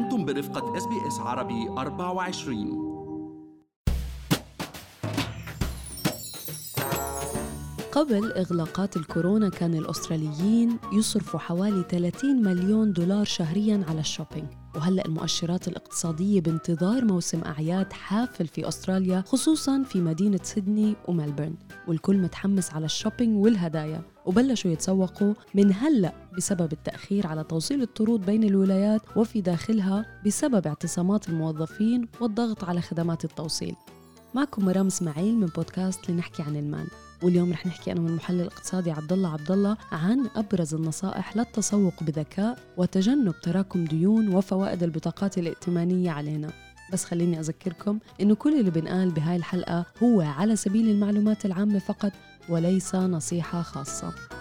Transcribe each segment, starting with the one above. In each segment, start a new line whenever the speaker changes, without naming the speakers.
أنتم برفقة SBS عربي 24
قبل إغلاقات الكورونا كان الأستراليين يصرفوا حوالي 30 مليون دولار شهرياً على ال shopping. وهلأ المؤشرات الاقتصادية بانتظار موسم أعياد حافل في أستراليا خصوصاً في مدينة سيدني وملبورن والكل متحمس على ال shopping والهدايا وبلشوا يتسوقوا من هلأ بسبب التأخير على توصيل الطرود بين الولايات وفي داخلها بسبب اعتصامات الموظفين والضغط على خدمات التوصيل. معكم مرام إسماعيل من بودكاست لنحكي عن المال واليوم رح نحكي أنا والمحلل الاقتصادي عبد الله عبد الله عن أبرز النصائح للتسوق بذكاء وتجنب تراكم ديون وفوائد البطاقات الائتمانية علينا. بس خليني أذكركم إنه كل اللي بنقال بهاي الحلقة هو على سبيل المعلومات العامة فقط وليس نصيحة خاصة.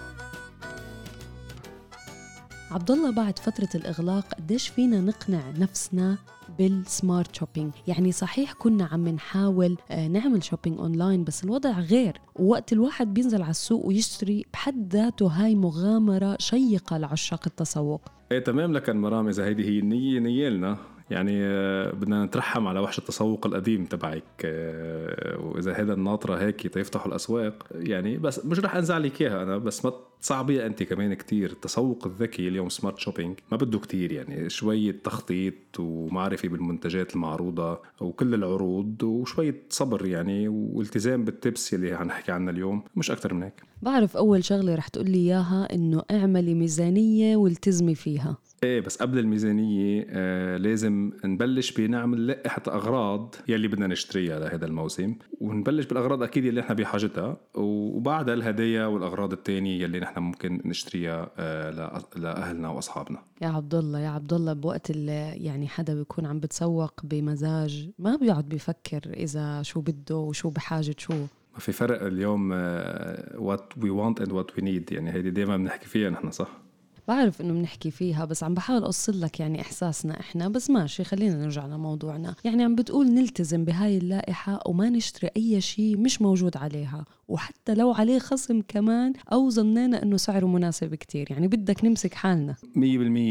عبد الله بعد فترة الإغلاق قديش فينا نقنع نفسنا بال smart shopping يعني صحيح كنا عم نحاول آه، نعمل shopping online بس الوضع غير. ووقت الواحد بينزل على السوق ويشتري بحد ذاته هاي مغامرة شيقة لعشاق التسوق.
إيه تمام لكن مرام اذا هيدي هي النية نيالنا يعني آه، بدنا نترحم على وحش التسوق القديم تبعك آه، وإذا هذا الناطرة هيك تيفتحوا الأسواق. يعني بس مش رح انزعلك إياها أنا بس ما تصعبيها أنت كمان كتير. التسوق الذكي اليوم smart shopping ما بده كتير يعني شوية تخطيط ومعرفة بالمنتجات المعروضة وكل العروض وشويه صبر يعني والتزام بال tips اللي حنحكي عنها اليوم مش أكثر من هيك.
بعرف أول شغلة رح تقول لي إياها إنه اعملي ميزانية والتزمي فيها.
إيه بس قبل الميزانية آه لازم نبلش بنعمل لائحة أغراض يلي بدنا نشتريها لهذا الموسم. ونبلش بالأغراض أكيد يلي نحن بحاجتها. وبعدها الهدايا والأغراض التانية يلي نحن ممكن نشتريها آه لأهلنا وأصحابنا.
يا عبد الله يا عبد الله بوقت اللي يعني حدا بيكون عم بتسوق بمزاج ما بيقعد بيفكر إذا شو بده وشو بحاجة شو.
ما في فرق اليوم what we want and what we need يعني هيدي دائما بنحكي فيها نحن صح؟
بعرف إنه بنحكي فيها بس عم بحاول أوصل لك يعني إحساسنا إحنا بس ماشي خلينا نرجع لموضوعنا. يعني عم بتقول نلتزم بهاي اللائحة وما نشتري أي شيء مش موجود عليها وحتى لو عليه خصم كمان أو ظنينا إنه سعره مناسب كتير. يعني بدك نمسك حالنا. 100%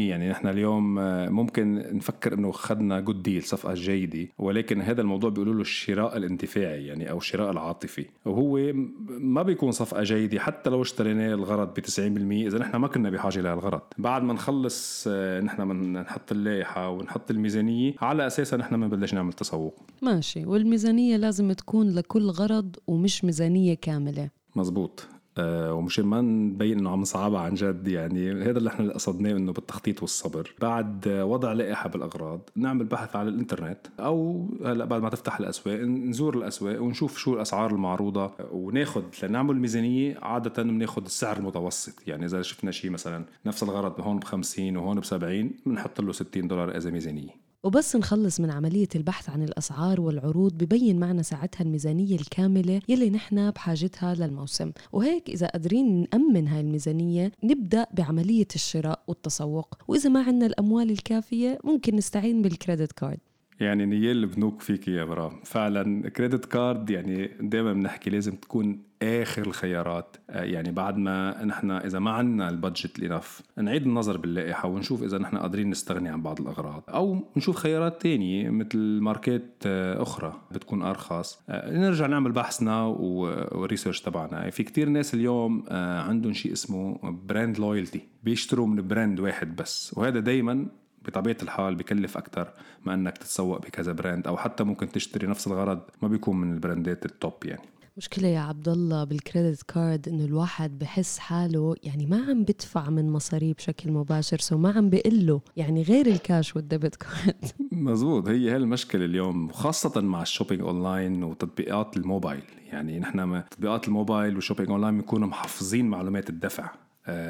يعني نحن اليوم آه، ممكن نفكر إنه اخذنا good deal صفقة جيدة ولكن هذا الموضوع بيقولوا له الشراء الاندفاعي يعني أو الشراء العاطفي. وهو ما بيكون صفقة جيدة حتى لو اشتريناه الغرض ب 90% إذا نحن ما كنا بحاجة لهالغرض. بعد ما نخلص آه، نحن بنحط اللائحة ونحط الميزانية على أساسها نحن بنبلش نعمل تسوق.
ماشي. والميزانية لازم تكون لكل غرض ومش ميزانية كاملة.
مزبوط. آه ومشان ما نبين إنه عم نصعبها عن جد يعني هذا اللي إحنا قصدناه إنه بالتخطيط والصبر. بعد وضع لائحة بالأغراض نعمل بحث على الإنترنت أو هلأ بعد ما تفتح الأسواق نزور الأسواق ونشوف شو الأسعار المعروضة وناخذ لنعمل ميزانية عادة بناخذ السعر المتوسط. يعني إذا شفنا شيء مثلا نفس الغرض هون ب 50 وهون ب 70 بنحط له 60 دولار إذا ميزانية.
وبس نخلص من عملية البحث عن الأسعار والعروض ببين معنا ساعتها الميزانية الكاملة يلي نحن بحاجتها للموسم. وهيك إذا قادرين نأمن هاي الميزانية نبدأ بعملية الشراء والتسوق. وإذا ما عندنا الأموال الكافية ممكن نستعين بال credit card.
يعني نيال البنوك فيك يا مرام فعلا credit card يعني دائما بنحكي لازم تكون آخر الخيارات. آه، يعني بعد ما نحن إذا ما عندنا ال budget لنف نعيد النظر باللائحة ونشوف إذا نحن قادرين نستغني عن بعض الأغراض. أو نشوف خيارات تانية مثل ماركات آه، أخرى بتكون أرخص. آه، نرجع نعمل بحثنا وال research تبعنا. في كتير ناس اليوم عندهم شيء اسمه brand loyalty بيشتروا من brand واحد بس. وهذا دايما بطبيعة الحال بكلف أكثر ما إنك تتسوق بكذا brand أو حتى ممكن تشتري نفس الغرض. ما بيكون من ال brandات ال top يعني.
مشكلة يا عبد الله بال credit card إنه الواحد بحس حاله يعني ما عم بدفع من مصاريه بشكل مباشر so ما عم بقله يعني غير ال cash وال debit card
مزبوط. هي هي المشكلة اليوم خاصة مع ال shopping online وتطبيقات الموبايل. يعني نحن تطبيقات ال mobile وال shopping online بنكونوا محفظين معلومات الدفع.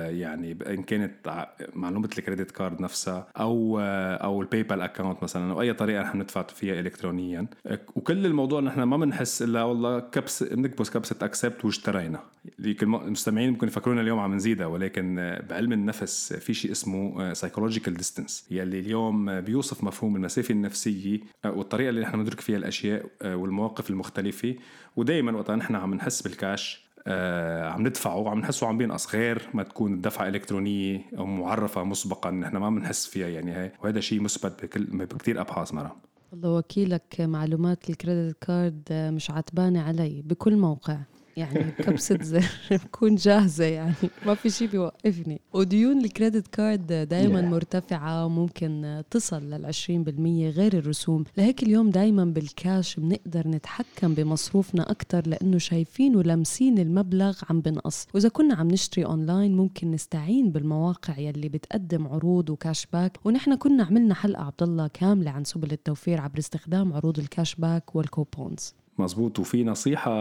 يعني إن كانت معلومة ال credit card نفسها أو آه، أو ال PayPal account مثلا أو أي طريقة نحن ندفع فيها الكترونيا. آه، وكل الموضوع نحن ما بنحس إلا والله كبس بنكبس كبسة accept واشترينا. المستمعين ممكن يفكرونا اليوم عم نزيدها ولكن بعلم النفس في شيء اسمه psychological distance يلي اليوم بيوصف مفهوم المسافة النفسية والطريقة اللي نحن ندرك فيها الأشياء والمواقف المختلفة. ودائما وقت نحن عم نحس بالكاش آه عم ندفعه وعم نحسه عم بينقص غير ما تكون الدفعة إلكترونية أو معرفة مسبقا نحن ما بنحس فيها يعني هي وهذا شيء مثبت بكل بكثير أبحاث مرة.
والله وكيلك معلومات ال credit card مش معبّاية علي بكل موقع. يعني كبسة زر بكون جاهزة يعني. ما في شيء بيوقفني. وديون ال credit card دائما yeah. مرتفعة وممكن تصل لل 20% غير الرسوم. لهيك اليوم دائما بالكاش بنقدر نتحكم بمصروفنا أكثر لأنه شايفين ولامسين المبلغ عم بنقص. وإذا كنا عم نشتري أونلاين ممكن نستعين بالمواقع يلي بتقدم عروض و cash back. ونحن كنا عملنا حلقة عبد الله كاملة عن سبل التوفير عبر استخدام عروض ال cash back وال coupons.
مزبوط وفي نصيحة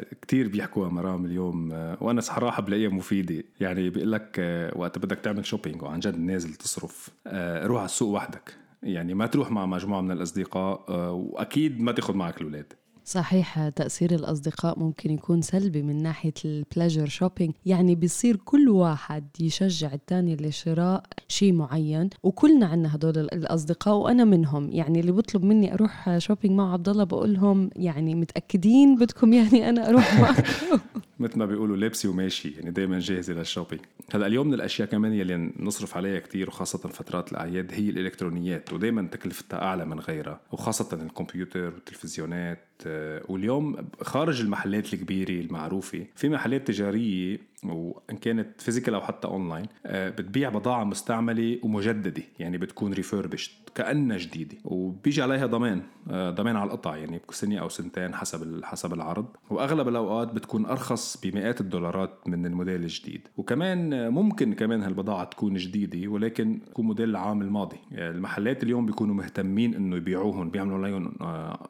كتير بيحكوها مرام اليوم وأنا صراحة بلاقيها مفيدة. يعني بيقول لك وقت بدك تعمل shopping وعن جد نازل تصرف روح على السوق وحدك. يعني ما تروح مع مجموعة من الأصدقاء وأكيد ما تاخذ معك الأولاد.
صحيح تأثير الأصدقاء ممكن يكون سلبي من ناحية ال pleasure shopping يعني بيصير كل واحد يشجع الثاني لشراء شيء معين وكلنا عنا هدول الأصدقاء وأنا منهم. يعني اللي بطلب مني أروح shopping مع عبد الله بقول لهم يعني متأكدين بدكم يعني أنا أروح معكم.
مثل ما بيقولوا لابسة وماشي يعني دائما جاهزه لل shopping هلأ اليوم من الأشياء كمان يلي نصرف عليها كتير وخاصة فترات الأعياد هي الإلكترونيات ودائما تكلفتها أعلى من غيرها وخاصة الكمبيوتر والتلفزيونات آه، واليوم خارج المحلات الكبيرة المعروفة في محلات تجارية وإن كانت physical أو حتى اونلاين آه، بتبيع بضاعة مستعملة ومجددة يعني بتكون refurbished كأنها جديدة. وبيجي عليها ضمان آه، ضمان على القطع يعني سنة أو سنتين حسب حسب العرض. وأغلب الأوقات بتكون أرخص بمئات الدولارات من الموديل الجديد. وكمان ممكن كمان هالبضاعة تكون جديدة ولكن تكون موديل العام الماضي. يعني المحلات اليوم بيكونوا مهتمين إنه يبيعوهم بيعملوا عليهم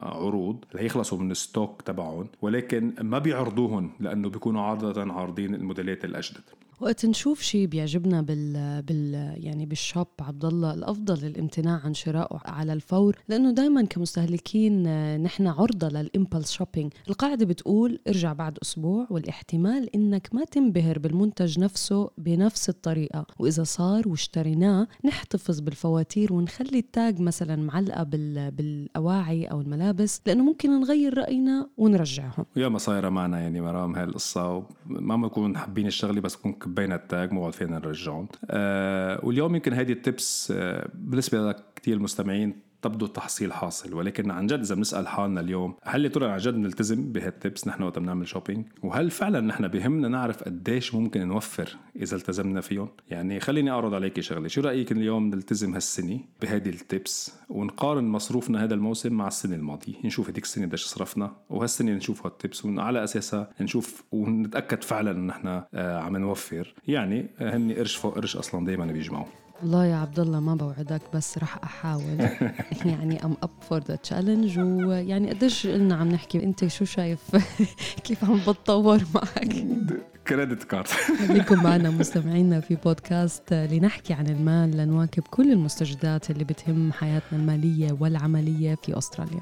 عروض ليخلصوا من ال stock تبعهم ولكن ما بيعرضوهم لأنه بيكونوا عادة عارضين الموديلات الأجدد.
وقت نشوف شيء بيعجبنا بال, بال يعني بال shop عبد الله الأفضل الامتناع عن شرائه على الفور لأنه دائما كمستهلكين نحن عرضة لل impulse shopping القاعدة بتقول ارجع بعد أسبوع والاحتمال إنك ما تنبهر بالمنتج نفسه بنفس الطريقة. وإذا صار واشتريناه نحتفظ بالفواتير ونخلي ال tag مثلا معلقة بال بالأواعي أو الملابس لأنه ممكن نغير رأينا ونرجعهم.
يا ما صايرة معنا يعني مرام هاي القصة ما بنكون حابين الشغلة بس بكون كبينا التاج بعد فينا نرجعهم آه واليوم يمكن هذه التبس آه بالنسبة لك كثير المستمعين تبدو تحصيل حاصل ولكن عن جد إذا بنسأل حالنا اليوم هل يا ترى عن جد بنلتزم بهالتبس نحن وقت بنعمل شوبينج وهل فعلا نحن بهمنا نعرف قديش ممكن نوفر إذا التزمنا فيهم؟ يعني خليني أعرض عليك شغلة شو رأيك اليوم نلتزم هالسنة بهذه التبس ونقارن مصروفنا هذا الموسم مع السنة الماضية؟ نشوف هذيك السنة قديش صرفنا وهالسنة نشوف هالتبس وعلى أساسها نشوف ونتأكد فعلا إن نحن آه، عم نوفر. يعني هني قرش فوق قرش أصلا دائما بيجمعوا.
والله يا عبد الله ما بوعدك بس رح أحاول. يعني I'm up for the challenge ويعني قديش قلنا عم نحكي؟ أنت شو شايف؟ كيف عم بتطور معك؟
credit card
خليكم معنا مستمعينا في بودكاست لنحكي عن المال لنواكب كل المستجدات اللي بتهم حياتنا المالية والعملية في أستراليا.